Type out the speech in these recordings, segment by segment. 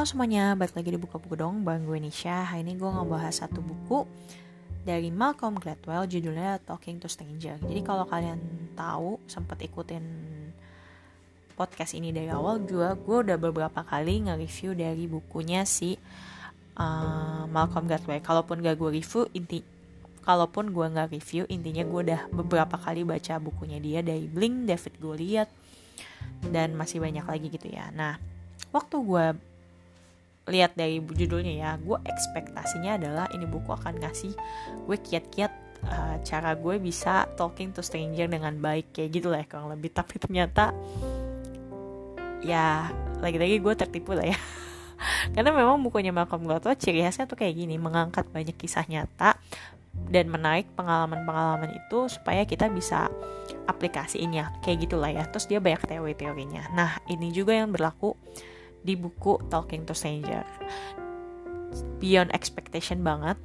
Halo semuanya, balik lagi di Buka Buku Dong Bang gue Nisha. Hari ini gue ngebahas satu buku Dari Malcolm Gladwell Judulnya Talking to Stranger. Jadi kalau kalian tahu sempat ikutin podcast ini dari awal Gue, gue udah beberapa kali nge-review dari bukunya si uh, Malcolm Gladwell. Kalaupun gak gue review, inti Kalaupun gue gak review, intinya gue udah beberapa kali baca bukunya dia Dari Blink, David Goliath Dan masih banyak lagi gitu ya. Nah, waktu gue lihat dari judulnya ya. Gue ekspektasinya adalah ini buku akan ngasih gue kiat-kiat uh, cara gue bisa talking to stranger dengan baik kayak gitu lah ya, kurang lebih. Tapi ternyata ya lagi-lagi gue tertipu lah ya. Karena memang bukunya Malcolm Gladwell ciri khasnya tuh kayak gini mengangkat banyak kisah nyata dan menarik pengalaman-pengalaman itu supaya kita bisa aplikasiinnya kayak gitulah ya. Terus dia banyak teori-teorinya. Nah ini juga yang berlaku di buku Talking to Stranger. Beyond expectation banget,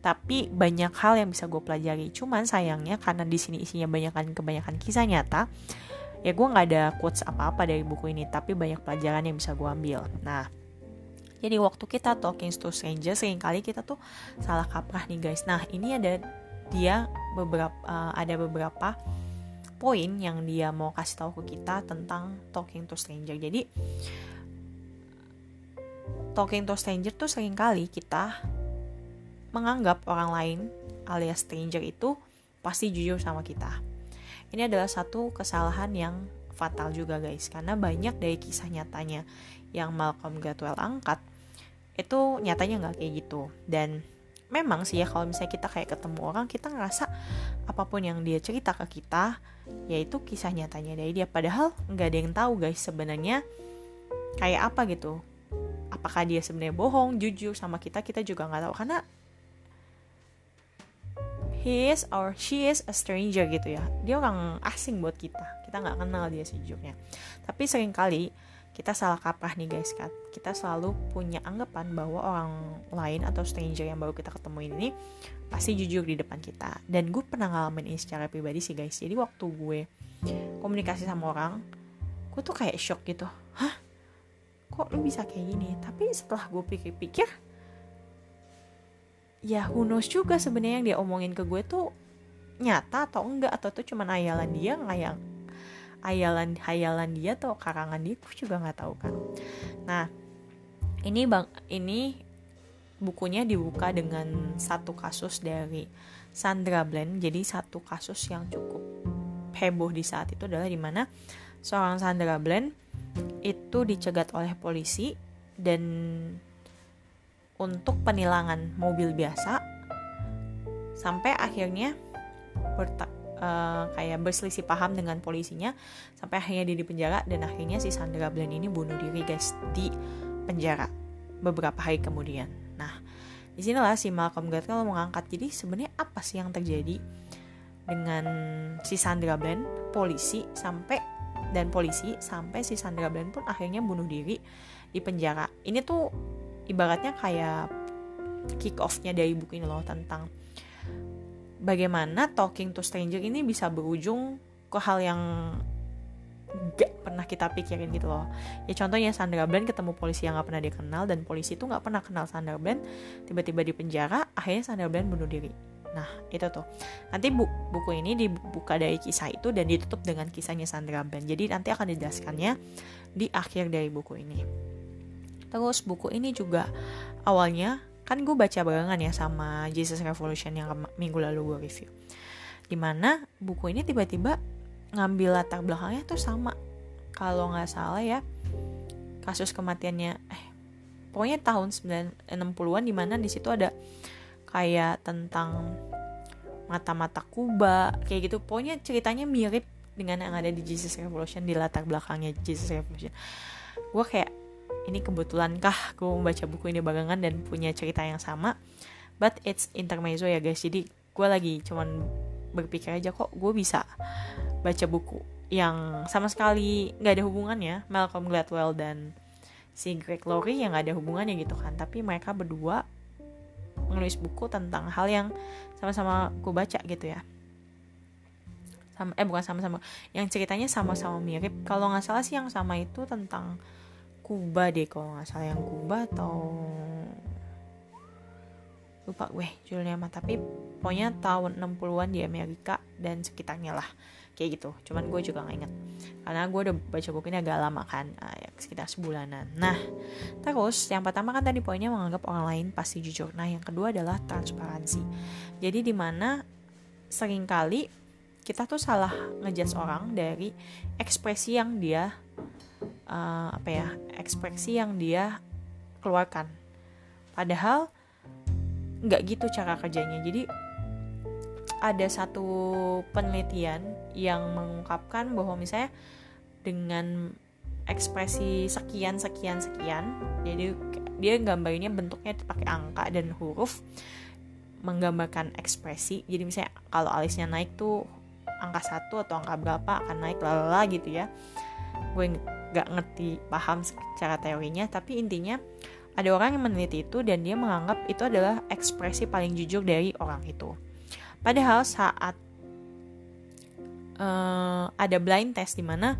tapi banyak hal yang bisa gue pelajari. Cuman sayangnya karena di sini isinya banyak kebanyakan kisah nyata, ya gue nggak ada quotes apa-apa dari buku ini, tapi banyak pelajaran yang bisa gue ambil. Nah, jadi waktu kita talking to stranger, sering kali kita tuh salah kaprah nih guys. Nah, ini ada dia beberapa uh, ada beberapa poin yang dia mau kasih tahu ke kita tentang talking to stranger. Jadi talking to stranger tuh sering kali kita menganggap orang lain alias stranger itu pasti jujur sama kita. Ini adalah satu kesalahan yang fatal juga guys. Karena banyak dari kisah nyatanya yang Malcolm Gladwell angkat itu nyatanya nggak kayak gitu. Dan memang sih ya kalau misalnya kita kayak ketemu orang kita ngerasa apa pun yang dia cerita ke kita yaitu kisah nyatanya dari dia. Padahal nggak ada yang tahu guys sebenarnya kayak apa gitu apakah dia sebenarnya bohong jujur sama kita kita juga nggak tahu. Karena he is or she is a stranger gitu ya. Dia orang asing buat kita. Kita nggak kenal dia sejujurnya. Tapi sering kali kita salah kaprah nih guys kan kita selalu punya anggapan bahwa orang lain atau stranger yang baru kita ketemu ini pasti jujur di depan kita. Dan gue pernah ngalamin ini secara pribadi sih guys. Jadi waktu gue komunikasi sama orang gue tuh kayak shock gitu kok lu bisa kayak gini? Tapi setelah gue pikir-pikir ya who knows juga sebenarnya yang dia omongin ke gue tuh nyata atau enggak atau tuh cuman ayalan dia ngayang ayalan hayalan dia atau karangan dia gue juga nggak tahu kan. Nah ini bang ini bukunya dibuka dengan satu kasus dari Sandra Bland. Jadi satu kasus yang cukup heboh di saat itu adalah di mana seorang Sandra Bland itu dicegat oleh polisi dan untuk penilangan mobil biasa sampai akhirnya berta, uh, kayak berselisih paham dengan polisinya sampai akhirnya dia di penjara dan akhirnya si Sandra Bland ini bunuh diri guys di penjara beberapa hari kemudian. Nah, di sinilah si Malcolm Gladwell mengangkat jadi sebenarnya apa sih yang terjadi dengan si Sandra Bland polisi sampai dan polisi sampai si Sandra Bland pun akhirnya bunuh diri di penjara. Ini tuh ibaratnya kayak kick off-nya dari buku ini loh tentang bagaimana talking to stranger ini bisa berujung ke hal yang gak pernah kita pikirin gitu loh ya contohnya Sandra Bland ketemu polisi yang gak pernah dia kenal dan polisi itu gak pernah kenal Sandra Bland tiba-tiba di penjara akhirnya Sandra Bland bunuh diri Nah, itu tuh. Nanti bu buku ini dibuka dari kisah itu dan ditutup dengan kisahnya Sandra Bland. Jadi nanti akan dijelaskannya di akhir dari buku ini. Terus buku ini juga awalnya kan gue baca barengan ya sama Jesus Revolution yang minggu lalu gue review. Di mana buku ini tiba-tiba ngambil latar belakangnya tuh sama. Kalau nggak salah ya, kasus kematiannya eh pokoknya tahun 60-an di mana di situ ada kayak tentang mata-mata Kuba kayak gitu. Pokoknya ceritanya mirip dengan yang ada di Jesus Revolution di latar belakangnya Jesus Revolution. Gue kayak ini kebetulan kah gue membaca buku ini barengan dan punya cerita yang sama? But it's intermezzo ya guys. Jadi gue lagi cuman berpikir aja kok gue bisa baca buku yang sama sekali nggak ada hubungannya? Malcolm Gladwell dan si Greg Laurie yang nggak ada hubungannya gitu kan. Tapi mereka berdua menulis buku tentang hal yang sama-sama ku baca gitu ya. Sama eh bukan sama-sama. Yang ceritanya sama-sama mirip. Kalau nggak salah sih yang sama itu tentang Kuba deh kalau nggak salah yang Kuba atau lupa gue judulnya mah tapi pokoknya tahun 60-an di Amerika dan sekitarnya lah kayak gitu. Cuman gue juga nggak inget karena gue udah baca buku ini agak lama kan uh, ya, sekitar sebulanan. Nah terus yang pertama kan tadi poinnya menganggap orang lain pasti jujur. Nah yang kedua adalah transparansi. Jadi di mana sering kali kita tuh salah ngejudge orang dari ekspresi yang dia uh, apa ya ekspresi yang dia keluarkan. Padahal nggak gitu cara kerjanya. Jadi ada satu penelitian yang mengungkapkan bahwa misalnya dengan ekspresi sekian sekian sekian jadi dia gambarnya bentuknya pakai angka dan huruf menggambarkan ekspresi jadi misalnya kalau alisnya naik tuh angka satu atau angka berapa akan naik lalala gitu ya gue nggak ngerti paham secara teorinya tapi intinya ada orang yang meneliti itu dan dia menganggap itu adalah ekspresi paling jujur dari orang itu. Padahal saat uh, ada blind test di mana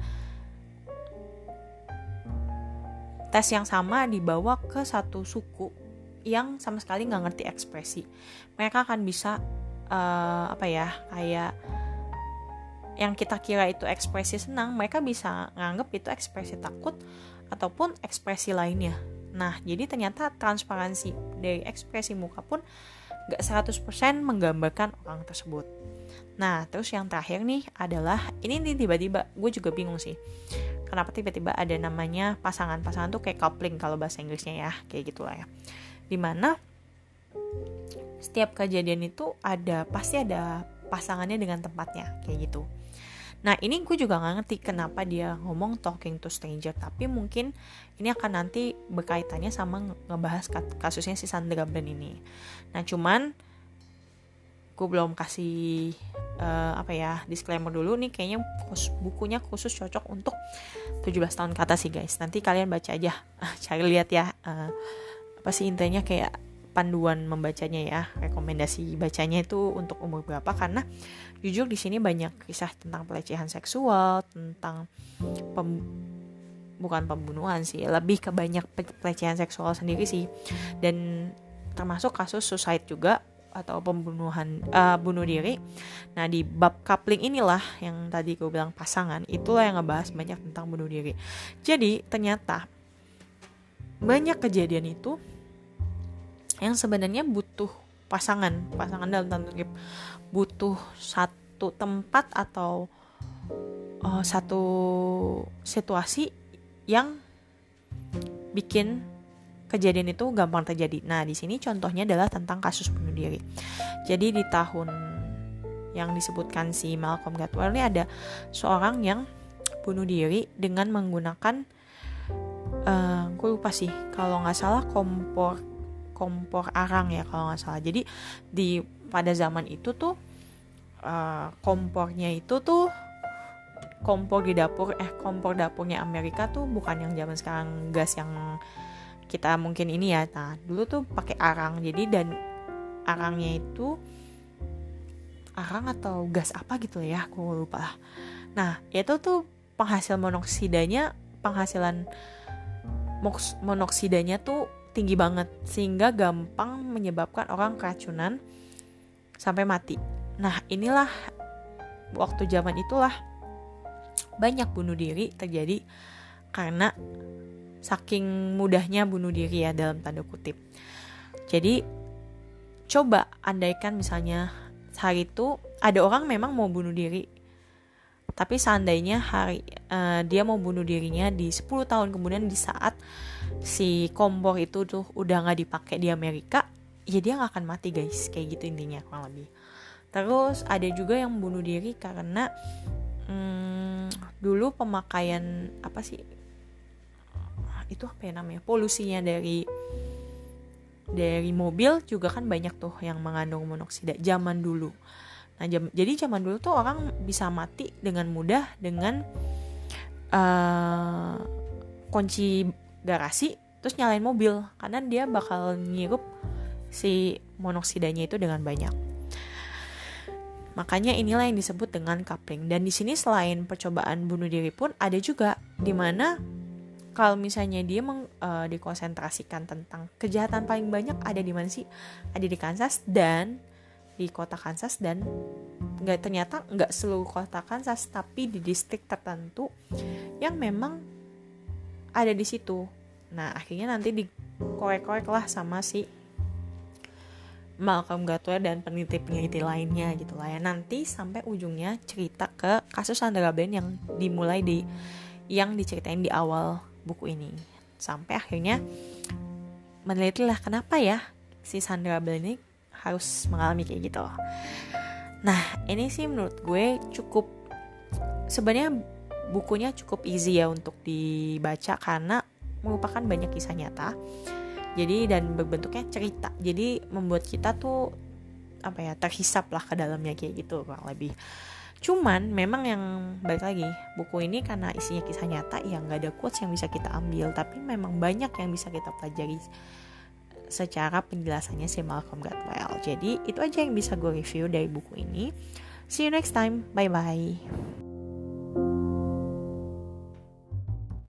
tes yang sama dibawa ke satu suku yang sama sekali nggak ngerti ekspresi, mereka akan bisa uh, apa ya kayak yang kita kira itu ekspresi senang, mereka bisa nganggap itu ekspresi takut ataupun ekspresi lainnya. Nah, jadi ternyata transparansi dari ekspresi muka pun gak 100% menggambarkan orang tersebut. Nah, terus yang terakhir nih adalah, ini nih tiba-tiba, gue juga bingung sih. Kenapa tiba-tiba ada namanya pasangan-pasangan tuh kayak coupling kalau bahasa Inggrisnya ya, kayak gitulah ya. Di mana setiap kejadian itu ada, pasti ada pasangannya dengan tempatnya, kayak gitu. Nah ini gue juga gak ngerti kenapa dia ngomong talking to stranger Tapi mungkin ini akan nanti berkaitannya sama ngebahas kasusnya si Sandra Bland ini. Nah cuman gue belum kasih uh, apa ya disclaimer dulu nih kayaknya bukunya khusus cocok untuk 17 tahun ke atas sih guys. Nanti kalian baca aja. Cari lihat ya uh, apa sih intinya kayak panduan membacanya ya rekomendasi bacanya itu untuk umur berapa karena jujur di sini banyak kisah tentang pelecehan seksual tentang pem, bukan pembunuhan sih lebih ke banyak pelecehan seksual sendiri sih dan termasuk kasus suicide juga atau pembunuhan uh, bunuh diri. Nah di bab coupling inilah yang tadi gue bilang pasangan itulah yang ngebahas banyak tentang bunuh diri. Jadi ternyata banyak kejadian itu yang sebenarnya butuh pasangan pasangan dalam tanda kutip butuh satu tempat atau uh, satu situasi yang bikin kejadian itu gampang terjadi. Nah, di sini contohnya adalah tentang kasus bunuh diri. Jadi di tahun yang disebutkan si Malcolm Gladwell ini ada seorang yang bunuh diri dengan menggunakan uh, gue lupa sih kalau nggak salah kompor kompor arang ya kalau nggak salah. Jadi di pada zaman itu tuh uh, kompornya itu tuh kompor di dapur eh kompor dapurnya Amerika tuh bukan yang zaman sekarang gas yang kita mungkin ini ya. Nah dulu tuh pakai arang. Jadi dan arangnya itu arang atau gas apa gitu ya aku lupa lah. Nah itu tuh penghasil monoksidanya penghasilan monoksidanya tuh tinggi banget sehingga gampang menyebabkan orang keracunan sampai mati. Nah, inilah waktu zaman itulah banyak bunuh diri terjadi karena saking mudahnya bunuh diri ya dalam tanda kutip. Jadi coba andaikan misalnya hari itu ada orang memang mau bunuh diri tapi seandainya hari uh, dia mau bunuh dirinya di 10 tahun kemudian di saat si kompor itu tuh udah nggak dipakai di Amerika ya dia nggak akan mati guys. Kayak gitu intinya kurang lebih. Terus ada juga yang bunuh diri karena hmm, dulu pemakaian apa sih? Itu apa ya namanya? Polusinya dari dari mobil juga kan banyak tuh yang mengandung monoksida zaman dulu. Nah, jam, jadi zaman dulu tuh orang bisa mati dengan mudah dengan uh, kunci garasi terus nyalain mobil karena dia bakal ngirup si monoksidanya itu dengan banyak. Makanya inilah yang disebut dengan coupling. Dan di sini selain percobaan bunuh diri pun ada juga di mana kalau misalnya dia meng, uh, dikonsentrasikan tentang kejahatan paling banyak ada di mana sih ada di Kansas dan di kota Kansas dan nggak ternyata nggak seluruh kota Kansas tapi di distrik tertentu yang memang ada di situ. Nah akhirnya nanti dikorek-korek lah sama si Malcolm Gladwell dan peneliti-peneliti lainnya gitu lah ya. Nanti sampai ujungnya cerita ke kasus Sandra Bland yang dimulai di yang diceritain di awal buku ini. Sampai akhirnya meneliti lah kenapa ya si Sandra Bland ini harus mengalami kayak gitu. Nah ini sih menurut gue cukup sebenarnya bukunya cukup easy ya untuk dibaca karena merupakan banyak kisah nyata. Jadi dan berbentuknya cerita. Jadi membuat kita tuh apa ya terhisap lah ke dalamnya kayak gitu kurang lebih. Cuman memang yang balik lagi buku ini karena isinya kisah nyata ya nggak ada quotes yang bisa kita ambil. Tapi memang banyak yang bisa kita pelajari secara penjelasannya si Malcolm Gladwell. Jadi itu aja yang bisa gue review dari buku ini. See you next time. Bye bye